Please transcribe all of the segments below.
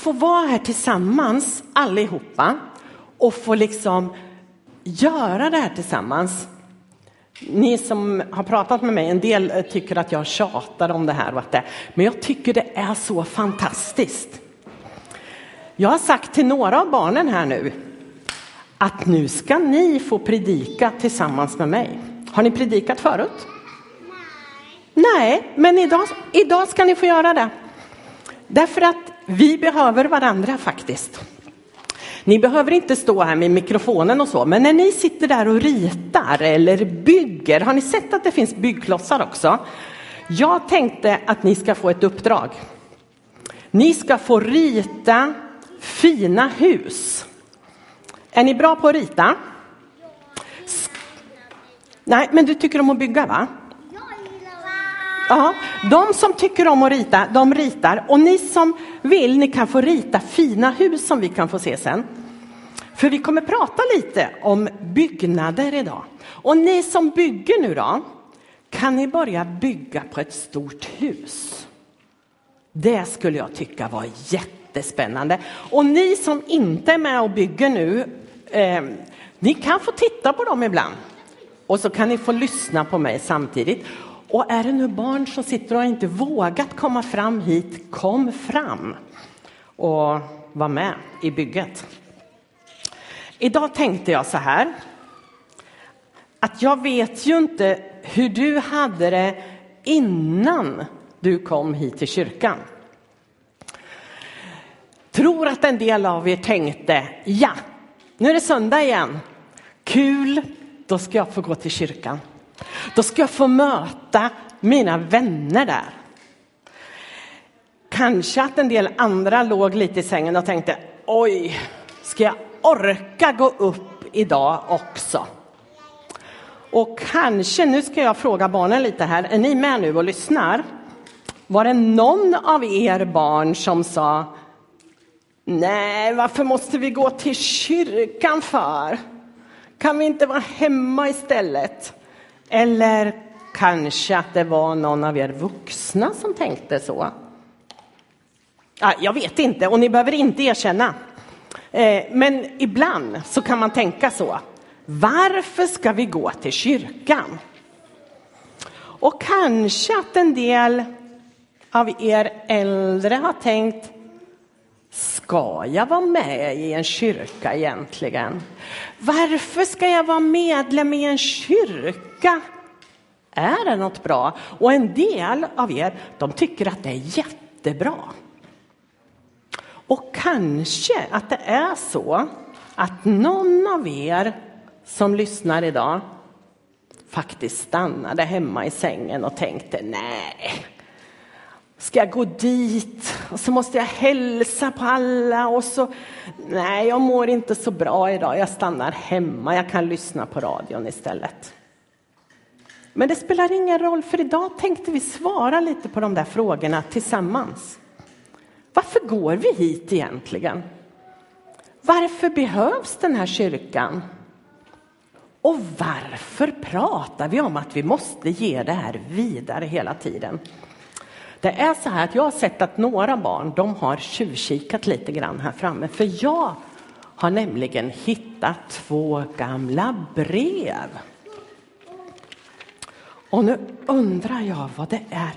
få vara här tillsammans allihopa och få liksom göra det här tillsammans. Ni som har pratat med mig, en del eh, tycker att jag tjatar om det här och att det, men jag tycker det är så fantastiskt. Jag har sagt till några av barnen här nu att nu ska ni få predika tillsammans med mig. Har ni predikat förut? Nej, Nej men idag, idag ska ni få göra det. Därför att vi behöver varandra faktiskt. Ni behöver inte stå här med mikrofonen och så, men när ni sitter där och ritar eller bygger, har ni sett att det finns byggklossar också? Jag tänkte att ni ska få ett uppdrag. Ni ska få rita fina hus. Är ni bra på att rita? Nej, men du tycker om att bygga va? Ja, de som tycker om att rita, de ritar. Och ni som vill, ni kan få rita fina hus som vi kan få se sen. För vi kommer prata lite om byggnader idag. Och ni som bygger nu då, kan ni börja bygga på ett stort hus? Det skulle jag tycka var jättespännande. Och ni som inte är med och bygger nu, eh, ni kan få titta på dem ibland. Och så kan ni få lyssna på mig samtidigt. Och är det nu barn som sitter och inte vågat komma fram hit, kom fram och var med i bygget. Idag tänkte jag så här, att jag vet ju inte hur du hade det innan du kom hit till kyrkan. Tror att en del av er tänkte, ja, nu är det söndag igen. Kul, då ska jag få gå till kyrkan. Då ska jag få möta mina vänner där. Kanske att en del andra låg lite i sängen och tänkte, oj, ska jag orka gå upp idag också? Och kanske, nu ska jag fråga barnen lite här, är ni med nu och lyssnar? Var det någon av er barn som sa, nej, varför måste vi gå till kyrkan för? Kan vi inte vara hemma istället? Eller kanske att det var någon av er vuxna som tänkte så. Jag vet inte, och ni behöver inte erkänna. Eh, men ibland så kan man tänka så. Varför ska vi gå till kyrkan? Och kanske att en del av er äldre har tänkt, ska jag vara med i en kyrka egentligen? Varför ska jag vara medlem i en kyrka? Är det något bra? Och en del av er, de tycker att det är jättebra. Och kanske att det är så att någon av er som lyssnar idag faktiskt stannade hemma i sängen och tänkte nej, ska jag gå dit och så måste jag hälsa på alla och så nej, jag mår inte så bra idag. Jag stannar hemma. Jag kan lyssna på radion istället. Men det spelar ingen roll, för idag tänkte vi svara lite på de där frågorna tillsammans. Varför går vi hit egentligen? Varför behövs den här kyrkan? Och varför pratar vi om att vi måste ge det här vidare hela tiden? Det är så här att jag har sett att några barn, de har tjuvkikat lite grann här framme, för jag har nämligen hittat två gamla brev. Och nu undrar jag vad det är.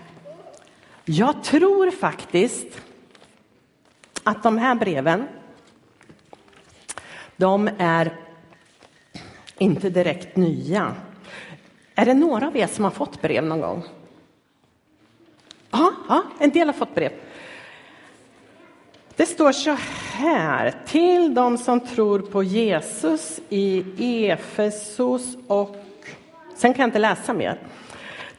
Jag tror faktiskt att de här breven, de är inte direkt nya. Är det några av er som har fått brev någon gång? Ja, en del har fått brev. Det står så här, till de som tror på Jesus i Efesos och... Sen kan jag inte läsa mer.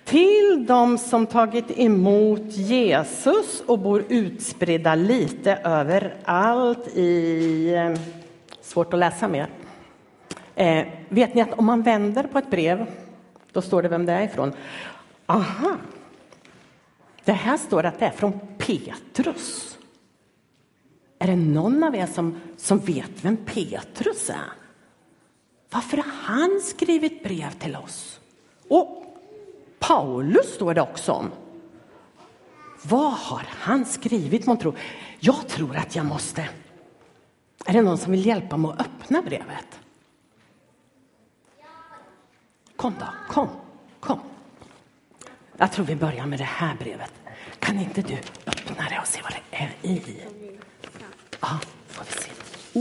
Till de som tagit emot Jesus och bor utspridda lite överallt i... Eh, svårt att läsa mer. Eh, vet ni att om man vänder på ett brev, då står det vem det är ifrån. Aha! Det här står att det är från Petrus. Är det någon av er som, som vet vem Petrus är? Varför har han skrivit brev till oss? Och Paulus står det också om. Vad har han skrivit månntro? Jag tror att jag måste. Är det någon som vill hjälpa mig att öppna brevet? Kom då, kom, kom. Jag tror vi börjar med det här brevet. Kan inte du öppna det och se vad det är i? Ja, får vi se.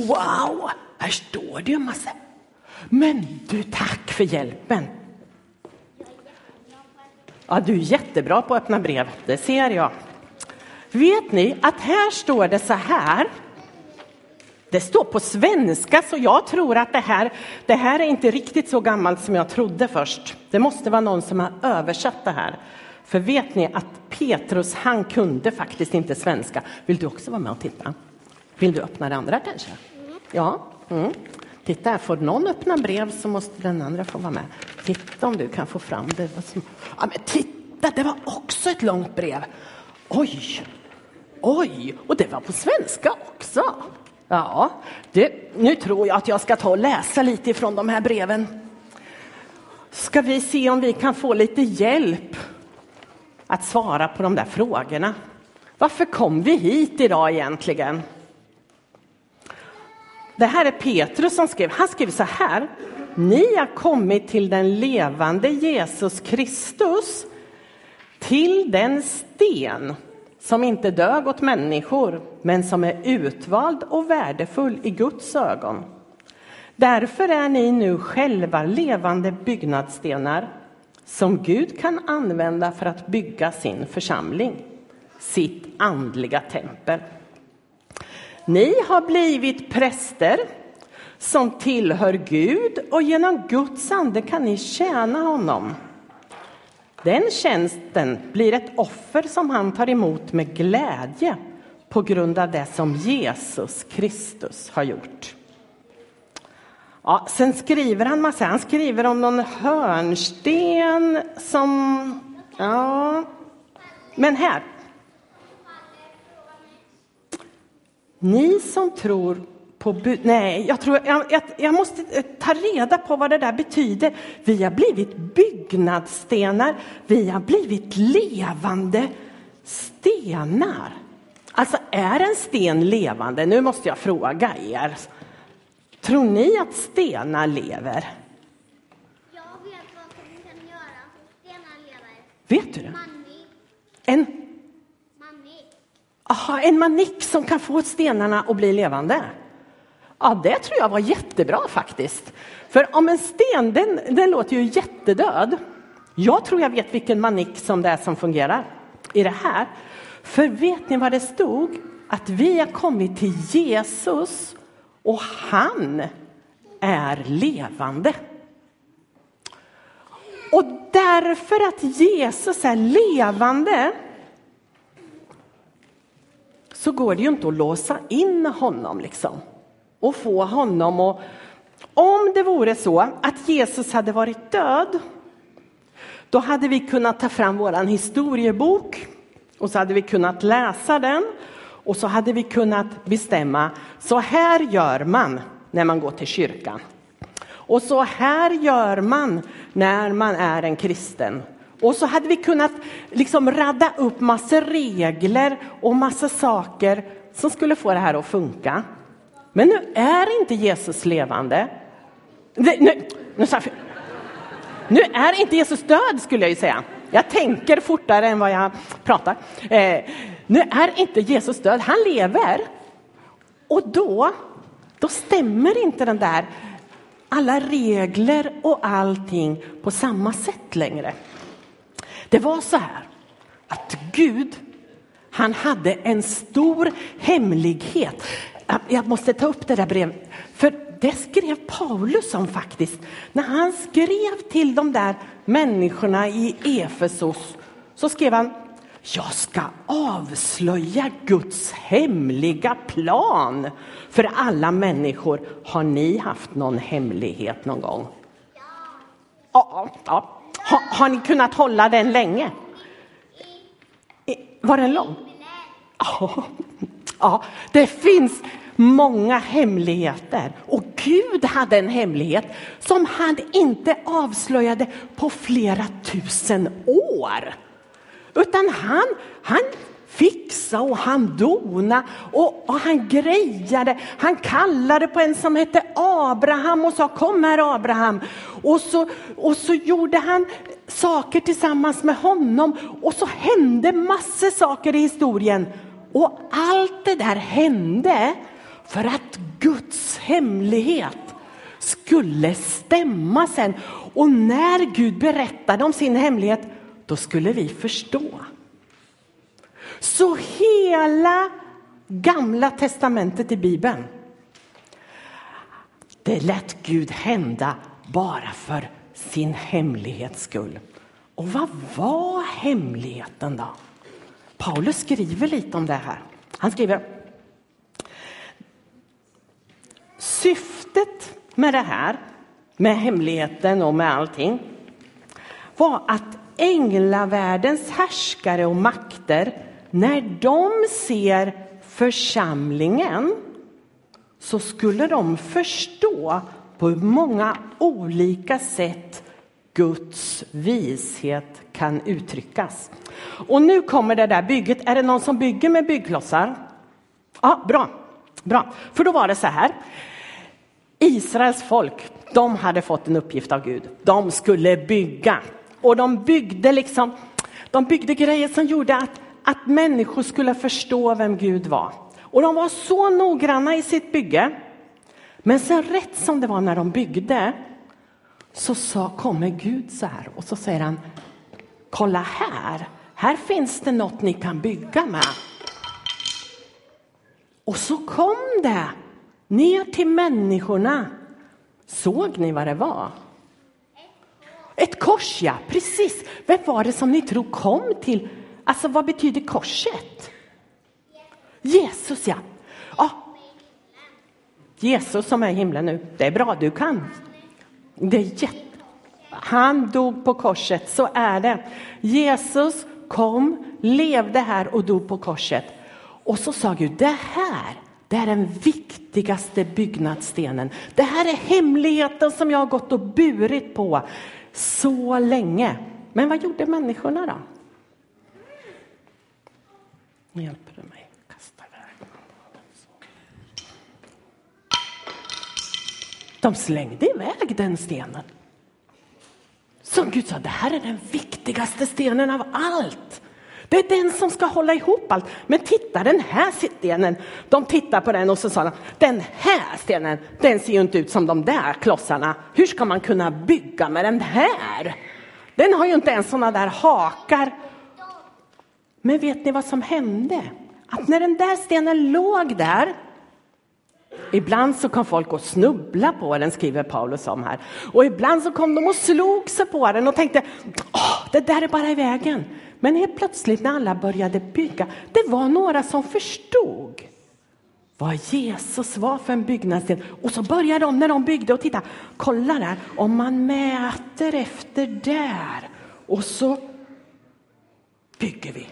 Wow, här står det ju en massa. Men du, tack för hjälpen. Ja, du är jättebra på att öppna brev, det ser jag. Vet ni att här står det så här. Det står på svenska, så jag tror att det här, det här är inte riktigt så gammalt som jag trodde först. Det måste vara någon som har översatt det här. För vet ni att Petrus, han kunde faktiskt inte svenska. Vill du också vara med och titta? Vill du öppna det andra kanske? Ja. Mm. Titta, får någon öppna brev så måste den andra få vara med. Titta om du kan få fram det. Ja, men titta, det var också ett långt brev. Oj, oj, och det var på svenska också. Ja, det, nu tror jag att jag ska ta och läsa lite ifrån de här breven. Ska vi se om vi kan få lite hjälp att svara på de där frågorna. Varför kom vi hit idag egentligen? Det här är Petrus som skrev. Han skrev så här. Ni har kommit till den levande Jesus Kristus, till den sten som inte dög åt människor, men som är utvald och värdefull i Guds ögon. Därför är ni nu själva levande byggnadsstenar som Gud kan använda för att bygga sin församling, sitt andliga tempel. Ni har blivit präster som tillhör Gud och genom Guds ande kan ni tjäna honom. Den tjänsten blir ett offer som han tar emot med glädje på grund av det som Jesus Kristus har gjort. Ja, sen skriver han massa. Han skriver om någon hörnsten som... Ja, men här. Ni som tror på... Nej, jag, tror, jag, jag, jag måste ta reda på vad det där betyder. Vi har blivit byggnadsstenar. Vi har blivit levande stenar. Alltså, är en sten levande? Nu måste jag fråga er. Tror ni att stenar lever? Jag vet vad som kan göra så stenar lever. Vet du det? Manik. En, Manik. aha, en manik som kan få stenarna att bli levande? Ja, det tror jag var jättebra faktiskt. För om en sten, den, den låter ju jättedöd. Jag tror jag vet vilken manik som det är som fungerar i det här. För vet ni vad det stod? Att vi har kommit till Jesus och han är levande. Och därför att Jesus är levande så går det ju inte att låsa in honom liksom och få honom att... Om det vore så att Jesus hade varit död då hade vi kunnat ta fram vår historiebok och så hade vi kunnat läsa den och så hade vi kunnat bestämma, så här gör man när man går till kyrkan. Och så här gör man när man är en kristen. Och så hade vi kunnat liksom radda upp massa regler och massa saker som skulle få det här att funka. Men nu är inte Jesus levande. Nu, nu, nu, nu är inte Jesus död skulle jag ju säga. Jag tänker fortare än vad jag pratar. Eh, nu är inte Jesus död, han lever. Och då, då stämmer inte den där alla regler och allting på samma sätt längre. Det var så här att Gud, han hade en stor hemlighet. Jag måste ta upp det där brevet, för det skrev Paulus om faktiskt. När han skrev till de där människorna i Efesos så skrev han jag ska avslöja Guds hemliga plan för alla människor. Har ni haft någon hemlighet någon gång? Ja. ja. Har, har ni kunnat hålla den länge? Var den lång? Ja ja, det finns många hemligheter. Och Gud hade en hemlighet som han inte avslöjade på flera tusen år. Utan han, han fixa och han dona och, och, han grejade. Han kallade på en som hette Abraham och sa kom här Abraham. Och så, och så gjorde han saker tillsammans med honom och så hände massor saker i historien. Och allt det där hände för att Guds hemlighet skulle stämma sen. Och när Gud berättade om sin hemlighet, då skulle vi förstå. Så hela gamla testamentet i Bibeln, det lät Gud hända bara för sin hemlighets skull. Och vad var hemligheten då? Paulus skriver lite om det här. Han skriver Syftet med det här, med hemligheten och med allting, var att änglavärldens härskare och makter, när de ser församlingen så skulle de förstå på hur många olika sätt Guds vishet kan uttryckas. Och nu kommer det där bygget. Är det någon som bygger med byggklossar? Ja, bra. bra. För då var det så här. Israels folk, de hade fått en uppgift av Gud. De skulle bygga. Och de byggde liksom, de byggde grejer som gjorde att, att människor skulle förstå vem Gud var. Och de var så noggranna i sitt bygge. Men sen rätt som det var när de byggde så sa, kommer Gud så här och så säger han, kolla här, här finns det något ni kan bygga med. Och så kom det ner till människorna. Såg ni vad det var? Ett kors, ja, precis. Vem var det som ni tror kom till? Alltså, vad betyder korset? Jesus, ja. ja. Jesus som är i himlen nu. Det är bra, du kan. Det är jätte... Han dog på korset, så är det. Jesus kom, levde här och dog på korset. Och så sa Gud, det här det är den viktigaste byggnadsstenen. Det här är hemligheten som jag har gått och burit på så länge. Men vad gjorde människorna då? Hjälper du mig? Kasta iväg. De slängde iväg den stenen. Som Gud sa, det här är den viktigaste stenen av allt. Det är den som ska hålla ihop allt. Men titta den här stenen. De tittar på den och så sa de, den här stenen, den ser ju inte ut som de där klossarna. Hur ska man kunna bygga med den här? Den har ju inte ens sådana där hakar. Men vet ni vad som hände? Att när den där stenen låg där Ibland så kom folk och snubbla på den, skriver Paulus om här. Och ibland så kom de och slog sig på den och tänkte, Åh, det där är bara i vägen. Men helt plötsligt när alla började bygga, det var några som förstod vad Jesus var för en byggnadsdel. Och så började de när de byggde och titta, kolla där, om man mäter efter där och så bygger vi.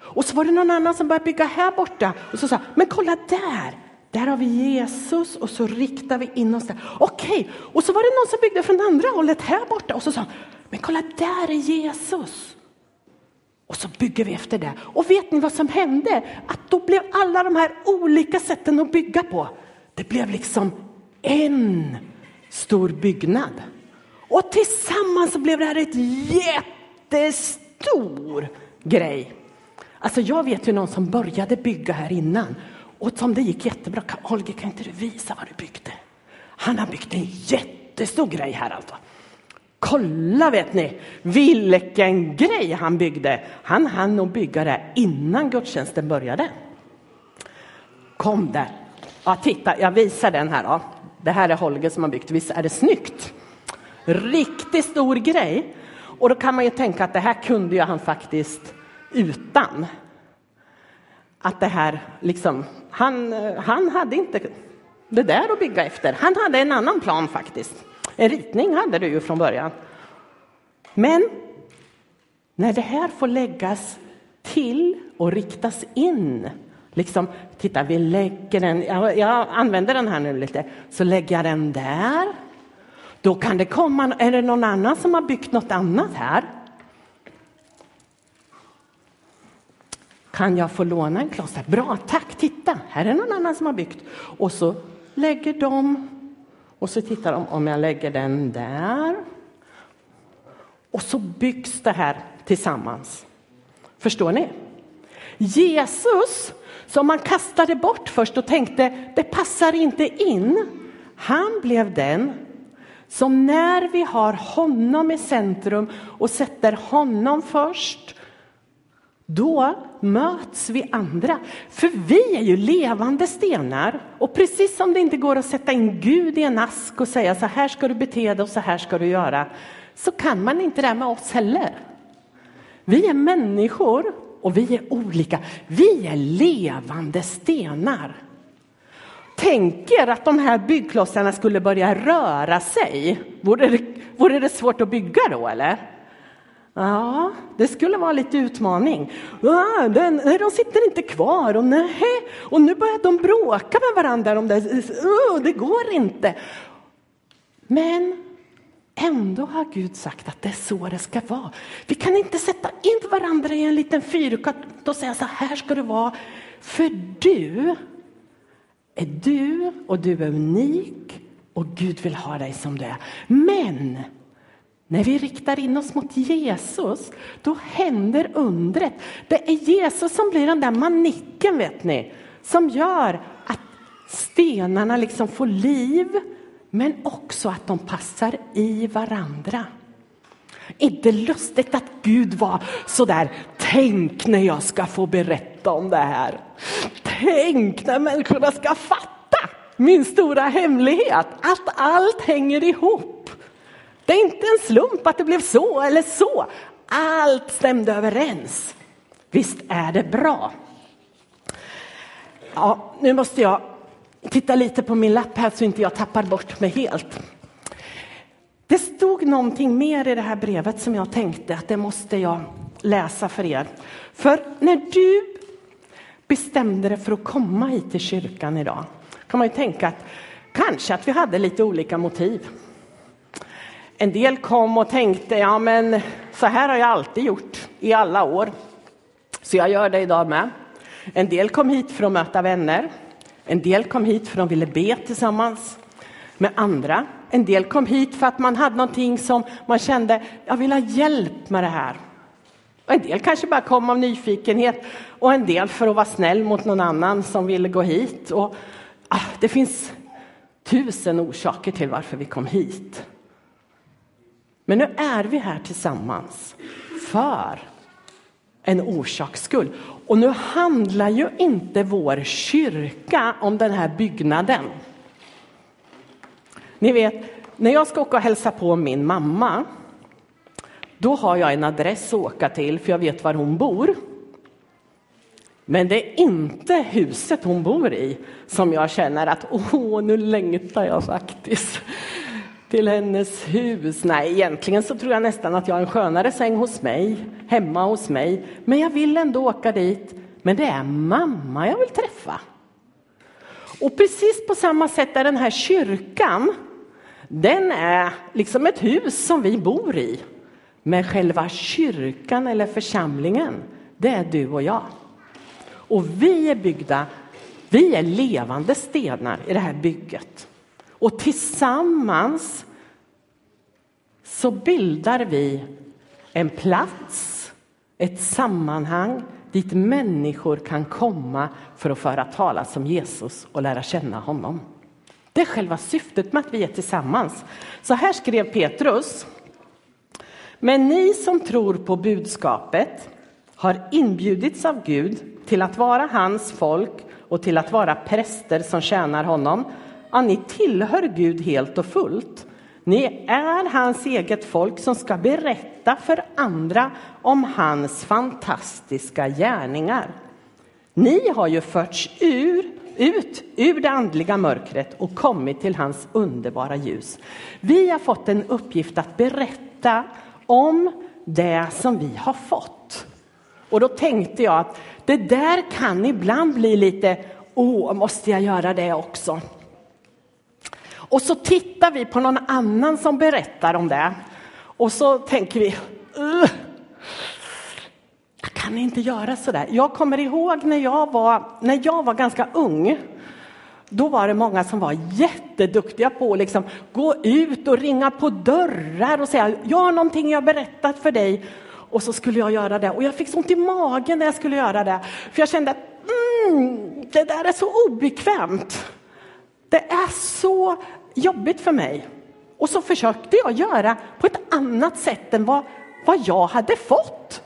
Och så var det någon annan som började bygga här borta och så sa, men kolla där, där har vi Jesus och så riktar vi in oss där. Okej, och så var det någon som byggde från andra hållet här borta och så sa, men kolla där är Jesus. Och så bygger vi efter det. Och vet ni vad som hände? Att då blev alla de här olika sätten att bygga på, det blev liksom en stor byggnad. Och tillsammans så blev det här ett jättestor grej. Alltså jag vet ju någon som började bygga här innan och som det gick jättebra. Holger kan inte du visa vad du byggde? Han har byggt en jättestor grej här alltså. Kolla vet ni, vilken grej han byggde. Han hann nog bygga det innan gudstjänsten började. Kom där. Ja, titta, jag visar den här då. Det här är Holger som har byggt. Visst är det snyggt? Riktigt stor grej. Och då kan man ju tänka att det här kunde ju han faktiskt utan. Att det här liksom, han, han hade inte det där att bygga efter. Han hade en annan plan faktiskt. En ritning hade du ju från början. Men när det här får läggas till och riktas in, liksom, titta vi lägger den, jag, jag använder den här nu lite, så lägger jag den där. Då kan det komma, är det någon annan som har byggt något annat här? Kan jag få låna en kloss? Bra, tack, titta, här är någon annan som har byggt. Och så lägger de, och så tittar de om jag lägger den där. Och så byggs det här tillsammans. Förstår ni? Jesus, som man kastade bort först och tänkte det passar inte in, han blev den som när vi har honom i centrum och sätter honom först, då möts vi andra. För vi är ju levande stenar. Och precis som det inte går att sätta in Gud i en ask och säga så här ska du bete dig och så här ska du göra, så kan man inte det med oss heller. Vi är människor och vi är olika. Vi är levande stenar. Tänk er att de här byggklossarna skulle börja röra sig. Vore det, vore det svårt att bygga då eller? Ja, det skulle vara lite utmaning. Ja, den, eh, de sitter inte kvar och, nej, och nu börjar de bråka med varandra. De där, uh, eh, det går inte. Men ändå har Gud sagt att det är så det ska vara. Vi kan inte sätta in varandra i en liten fyrkant och säga så här ska det vara. För du är du och du är unik och Gud vill ha dig som du är. Men när vi riktar in oss mot Jesus, då händer undret. Det är Jesus som blir den där manicken, vet ni, som gör att stenarna liksom får liv, men också att de passar i varandra. Inte lustigt att Gud var så där, tänk när jag ska få berätta om det här. Tänk när människorna ska fatta min stora hemlighet, att allt hänger ihop. Det är inte en slump att det blev så eller så. Allt stämde överens. Visst är det bra? Ja, nu måste jag titta lite på min lapp här så inte jag tappar bort mig helt. Det stod någonting mer i det här brevet som jag tänkte att det måste jag läsa för er. För när du bestämde dig för att komma hit till kyrkan idag kan man ju tänka att kanske att vi hade lite olika motiv. En del kom och tänkte, ja men så här har jag alltid gjort i alla år. Så jag gör det idag med. En del kom hit för att möta vänner. En del kom hit för att de ville be tillsammans med andra. En del kom hit för att man hade någonting som man kände, jag vill ha hjälp med det här. Och en del kanske bara kom av nyfikenhet och en del för att vara snäll mot någon annan som ville gå hit. Och, ah, det finns tusen orsaker till varför vi kom hit. Men nu är vi här tillsammans för en orsaks skull. Och nu handlar ju inte vår kyrka om den här byggnaden. Ni vet, när jag ska åka och hälsa på min mamma, då har jag en adress att åka till för jag vet var hon bor. Men det är inte huset hon bor i som jag känner att åh, nu längtar jag faktiskt till hennes hus. Nej, egentligen så tror jag nästan att jag har en skönare säng hos mig, hemma hos mig. Men jag vill ändå åka dit. Men det är mamma jag vill träffa. Och precis på samma sätt är den här kyrkan, den är liksom ett hus som vi bor i. Men själva kyrkan eller församlingen, det är du och jag. Och vi är byggda, vi är levande stenar i det här bygget. Och tillsammans så bildar vi en plats, ett sammanhang dit människor kan komma för att föra talas om Jesus och lära känna honom. Det är själva syftet med att vi är tillsammans. Så här skrev Petrus. Men ni som tror på budskapet har inbjudits av Gud till att vara hans folk och till att vara präster som tjänar honom Ja, ni tillhör Gud helt och fullt. Ni är hans eget folk som ska berätta för andra om hans fantastiska gärningar. Ni har ju förts ur, ut ur det andliga mörkret och kommit till hans underbara ljus. Vi har fått en uppgift att berätta om det som vi har fått. Och då tänkte jag att det där kan ibland bli lite, åh, måste jag göra det också? Och så tittar vi på någon annan som berättar om det. Och så tänker vi, jag kan inte göra så där? Jag kommer ihåg när jag var, när jag var ganska ung. Då var det många som var jätteduktiga på att liksom gå ut och ringa på dörrar och säga jag har någonting jag berättat för dig och så skulle jag göra det. Och jag fick så ont i magen när jag skulle göra det. För jag kände mm, det där är så obekvämt. Det är så jobbigt för mig. Och så försökte jag göra på ett annat sätt än vad, vad jag hade fått.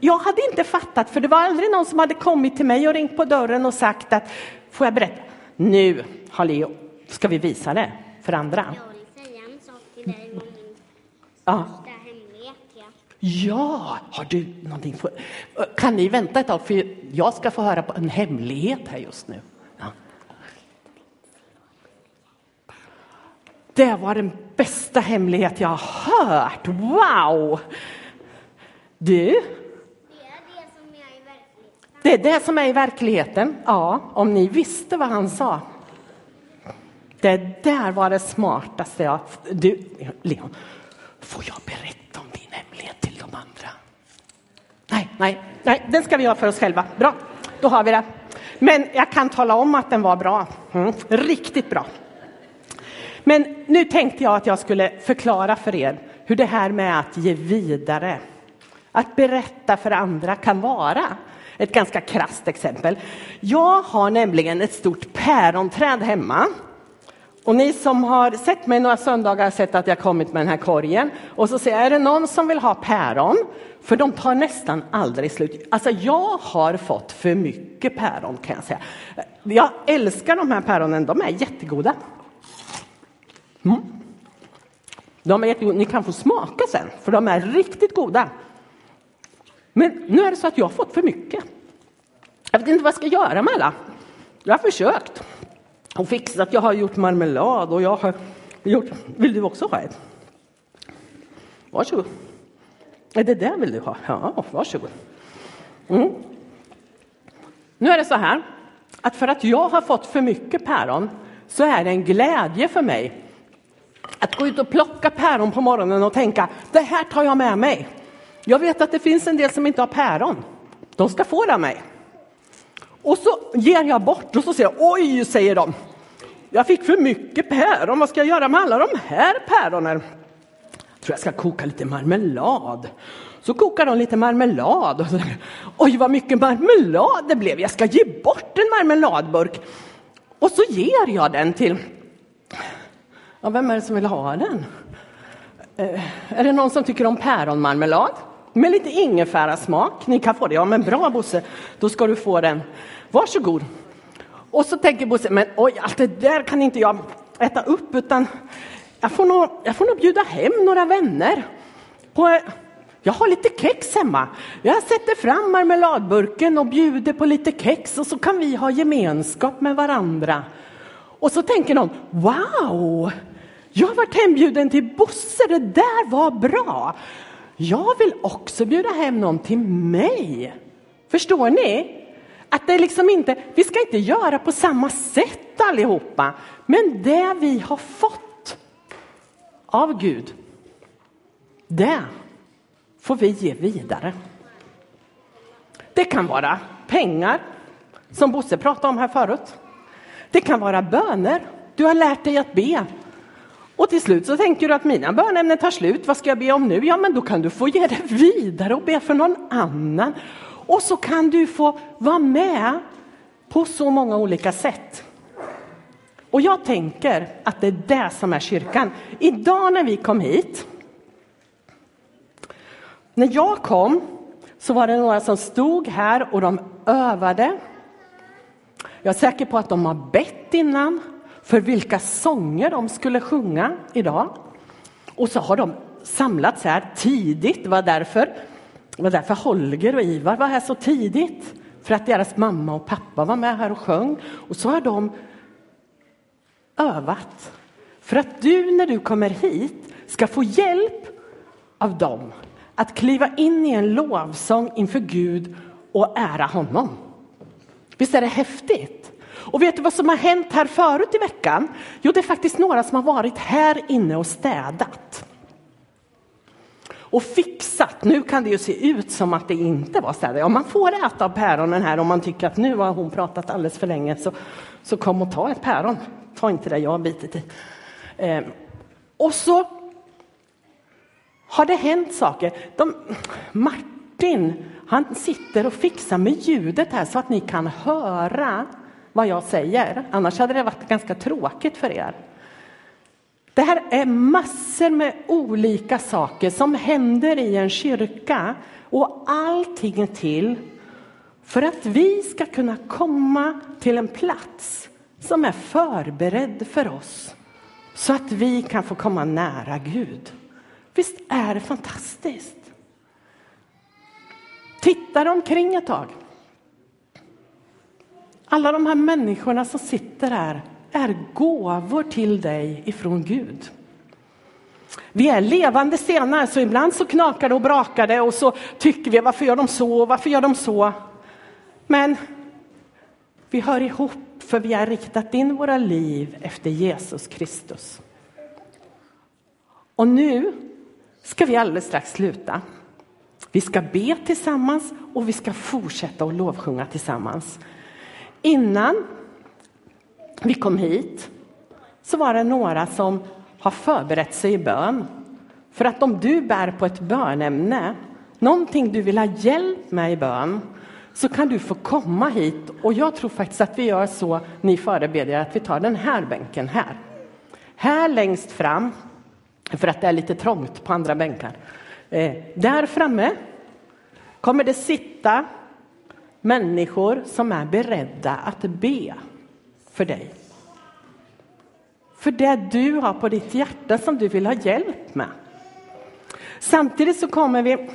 Jag hade inte fattat, för det var aldrig någon som hade kommit till mig och ringt på dörren och sagt att får jag berätta? Nu, Leo, ska vi visa det för andra. Jag vill säga en sak till dig om min Ja. Ja. Ja, har du någonting? För... Kan ni vänta ett tag, för jag ska få höra på en hemlighet här just nu. Ja. Det var den bästa hemlighet jag har hört. Wow! Du, Det är det som är i verkligheten. Ja, om ni visste vad han sa. Det där var det smartaste jag... Du, Leon, får jag berätta om din hemlighet till de andra? Nej, nej, nej, den ska vi ha för oss själva. Bra, då har vi det. Men jag kan tala om att den var bra. Mm, riktigt bra. Men nu tänkte jag att jag skulle förklara för er hur det här med att ge vidare, att berätta för andra kan vara. Ett ganska krasst exempel. Jag har nämligen ett stort päronträd hemma. Och ni som har sett mig några söndagar har sett att jag kommit med den här korgen. Och så säger jag, är det någon som vill ha päron? För de tar nästan aldrig slut. Alltså jag har fått för mycket päron kan jag säga. Jag älskar de här päronen, de är jättegoda. Mm. De är jättegoda. Ni kan få smaka sen, för de är riktigt goda. Men nu är det så att jag har fått för mycket. Jag vet inte vad jag ska göra med alla. Jag har försökt och fixat. Jag har gjort marmelad och jag har gjort... Vill du också ha ett? Varsågod. Är det där vill du ha? Ja, varsågod. Mm. Nu är det så här att för att jag har fått för mycket päron så är det en glädje för mig att gå ut och plocka päron på morgonen och tänka det här tar jag med mig. Jag vet att det finns en del som inte har päron. De ska få det av mig. Och så ger jag bort och så säger jag oj, säger de. Jag fick för mycket päron. Vad ska jag göra med alla de här päronen? Jag tror jag ska koka lite marmelad. Så kokar de lite marmelad. Och så, oj, vad mycket marmelad det blev. Jag ska ge bort en marmeladburk. Och så ger jag den till... Ja, vem är det som vill ha den? Eh, är det någon som tycker om päronmarmelad? Med lite ingefärasmak. Ni kan få det. Ja, men bra Bosse, då ska du få den. Varsågod. Och så tänker Bosse, men oj, allt det där kan inte jag äta upp, utan jag får nog, jag får nog bjuda hem några vänner. På, jag har lite kex hemma. Jag sätter fram marmeladburken och bjuder på lite kex och så kan vi ha gemenskap med varandra. Och så tänker någon, wow, jag har varit hembjuden till Bosse, det där var bra. Jag vill också bjuda hem någon till mig. Förstår ni? Att det liksom inte, vi ska inte göra på samma sätt allihopa, men det vi har fått av Gud, det får vi ge vidare. Det kan vara pengar, som Bosse pratade om här förut. Det kan vara böner. Du har lärt dig att be. Och till slut så tänker du att mina bönämnen tar slut. Vad ska jag be om nu? Ja, men då kan du få ge det vidare och be för någon annan. Och så kan du få vara med på så många olika sätt. Och jag tänker att det är det som är kyrkan. Idag när vi kom hit, när jag kom så var det några som stod här och de övade. Jag är säker på att de har bett innan för vilka sånger de skulle sjunga idag. Och så har de samlats här tidigt. Det var därför, det var därför Holger och Ivar var här så tidigt. För att deras mamma och pappa var med här och sjöng. Och så har de övat. För att du när du kommer hit ska få hjälp av dem att kliva in i en lovsång inför Gud och ära honom. Visst är det häftigt? Och vet du vad som har hänt här förut i veckan? Jo, det är faktiskt några som har varit här inne och städat. Och fixat. Nu kan det ju se ut som att det inte var städat. Ja, man får äta av päronen här om man tycker att nu har hon pratat alldeles för länge, så, så kom och ta ett päron. Ta inte det jag har bitit i. Ehm. och så har det hänt saker. De, Martin, han sitter och fixar med ljudet här så att ni kan höra vad jag säger. Annars hade det varit ganska tråkigt för er. Det här är massor med olika saker som händer i en kyrka och allting till för att vi ska kunna komma till en plats som är förberedd för oss så att vi kan få komma nära Gud. Visst är det fantastiskt? Titta omkring ett tag. Alla de här människorna som sitter här är gåvor till dig ifrån Gud. Vi är levande stenar, så ibland så knakar det och brakar det och så tycker vi varför gör de så, varför gör de så? Men vi hör ihop för vi har riktat in våra liv efter Jesus Kristus. Och nu ska vi alldeles strax sluta. Vi ska be tillsammans och vi ska fortsätta att lovsjunga tillsammans. Innan vi kom hit så var det några som har förberett sig i bön. För att om du bär på ett bönämne, någonting du vill ha hjälp med i bön, så kan du få komma hit. Och jag tror faktiskt att vi gör så, ni förebedjare, att vi tar den här bänken här. Här längst fram, för att det är lite trångt på andra bänkar. Eh, där framme kommer det sitta människor som är beredda att be för dig. För det du har på ditt hjärta som du vill ha hjälp med. Samtidigt så kommer vi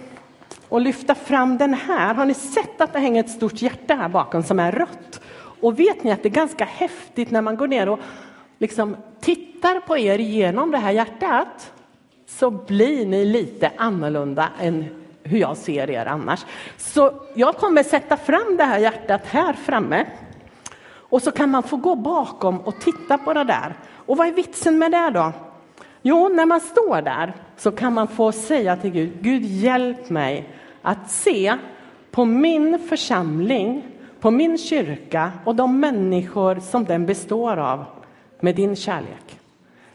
att lyfta fram den här. Har ni sett att det hänger ett stort hjärta här bakom som är rött? Och vet ni att det är ganska häftigt när man går ner och liksom tittar på er genom det här hjärtat så blir ni lite annorlunda än hur jag ser er annars. Så jag kommer sätta fram det här hjärtat här framme. Och så kan man få gå bakom och titta på det där. Och vad är vitsen med det då? Jo, när man står där så kan man få säga till Gud, Gud hjälp mig att se på min församling, på min kyrka och de människor som den består av med din kärlek.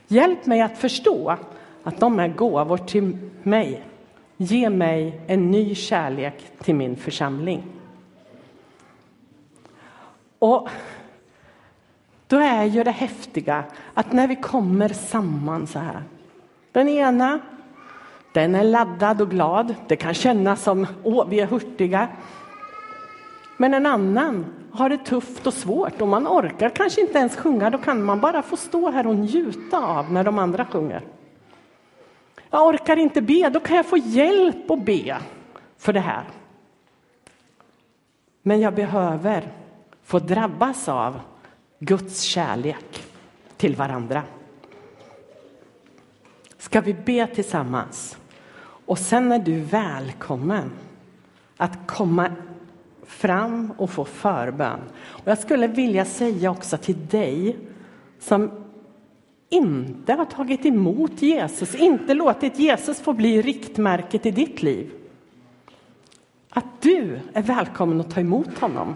Hjälp mig att förstå att de är gåvor till mig. Ge mig en ny kärlek till min församling. Och då är ju det häftiga att när vi kommer samman så här. Den ena, den är laddad och glad. Det kan kännas som åh, vi är hurtiga. Men en annan har det tufft och svårt och man orkar kanske inte ens sjunga. Då kan man bara få stå här och njuta av när de andra sjunger. Jag orkar inte be, då kan jag få hjälp att be för det här. Men jag behöver få drabbas av Guds kärlek till varandra. Ska vi be tillsammans? Och sen är du välkommen att komma fram och få förbön. Och jag skulle vilja säga också till dig som inte har tagit emot Jesus, inte låtit Jesus få bli riktmärket i ditt liv. Att du är välkommen att ta emot honom.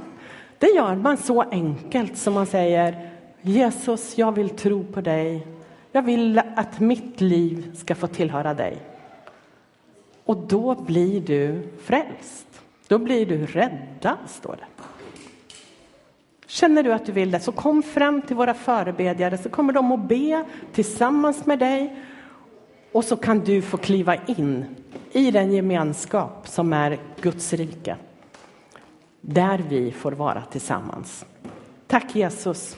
Det gör man så enkelt som man säger Jesus, jag vill tro på dig. Jag vill att mitt liv ska få tillhöra dig. Och då blir du frälst. Då blir du räddad, står det. Känner du att du vill det, så kom fram till våra förebedjare så kommer de att be tillsammans med dig och så kan du få kliva in i den gemenskap som är Guds rike där vi får vara tillsammans. Tack Jesus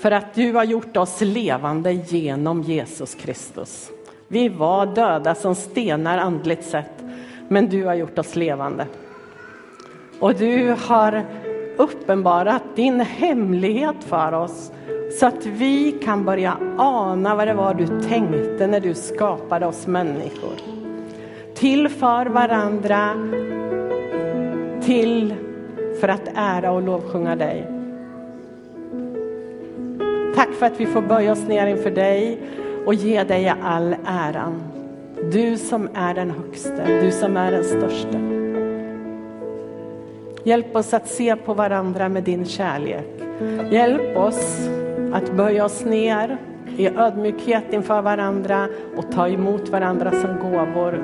för att du har gjort oss levande genom Jesus Kristus. Vi var döda som stenar andligt sett, men du har gjort oss levande. Och du har uppenbarat din hemlighet för oss så att vi kan börja ana vad det var du tänkte när du skapade oss människor. Till för varandra, till för att ära och lovsjunga dig. Tack för att vi får böja oss ner inför dig och ge dig all äran. Du som är den högste, du som är den största. Hjälp oss att se på varandra med din kärlek. Hjälp oss att böja oss ner i ödmjukhet inför varandra och ta emot varandra som gåvor.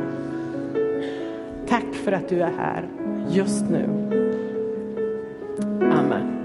Tack för att du är här just nu. Amen.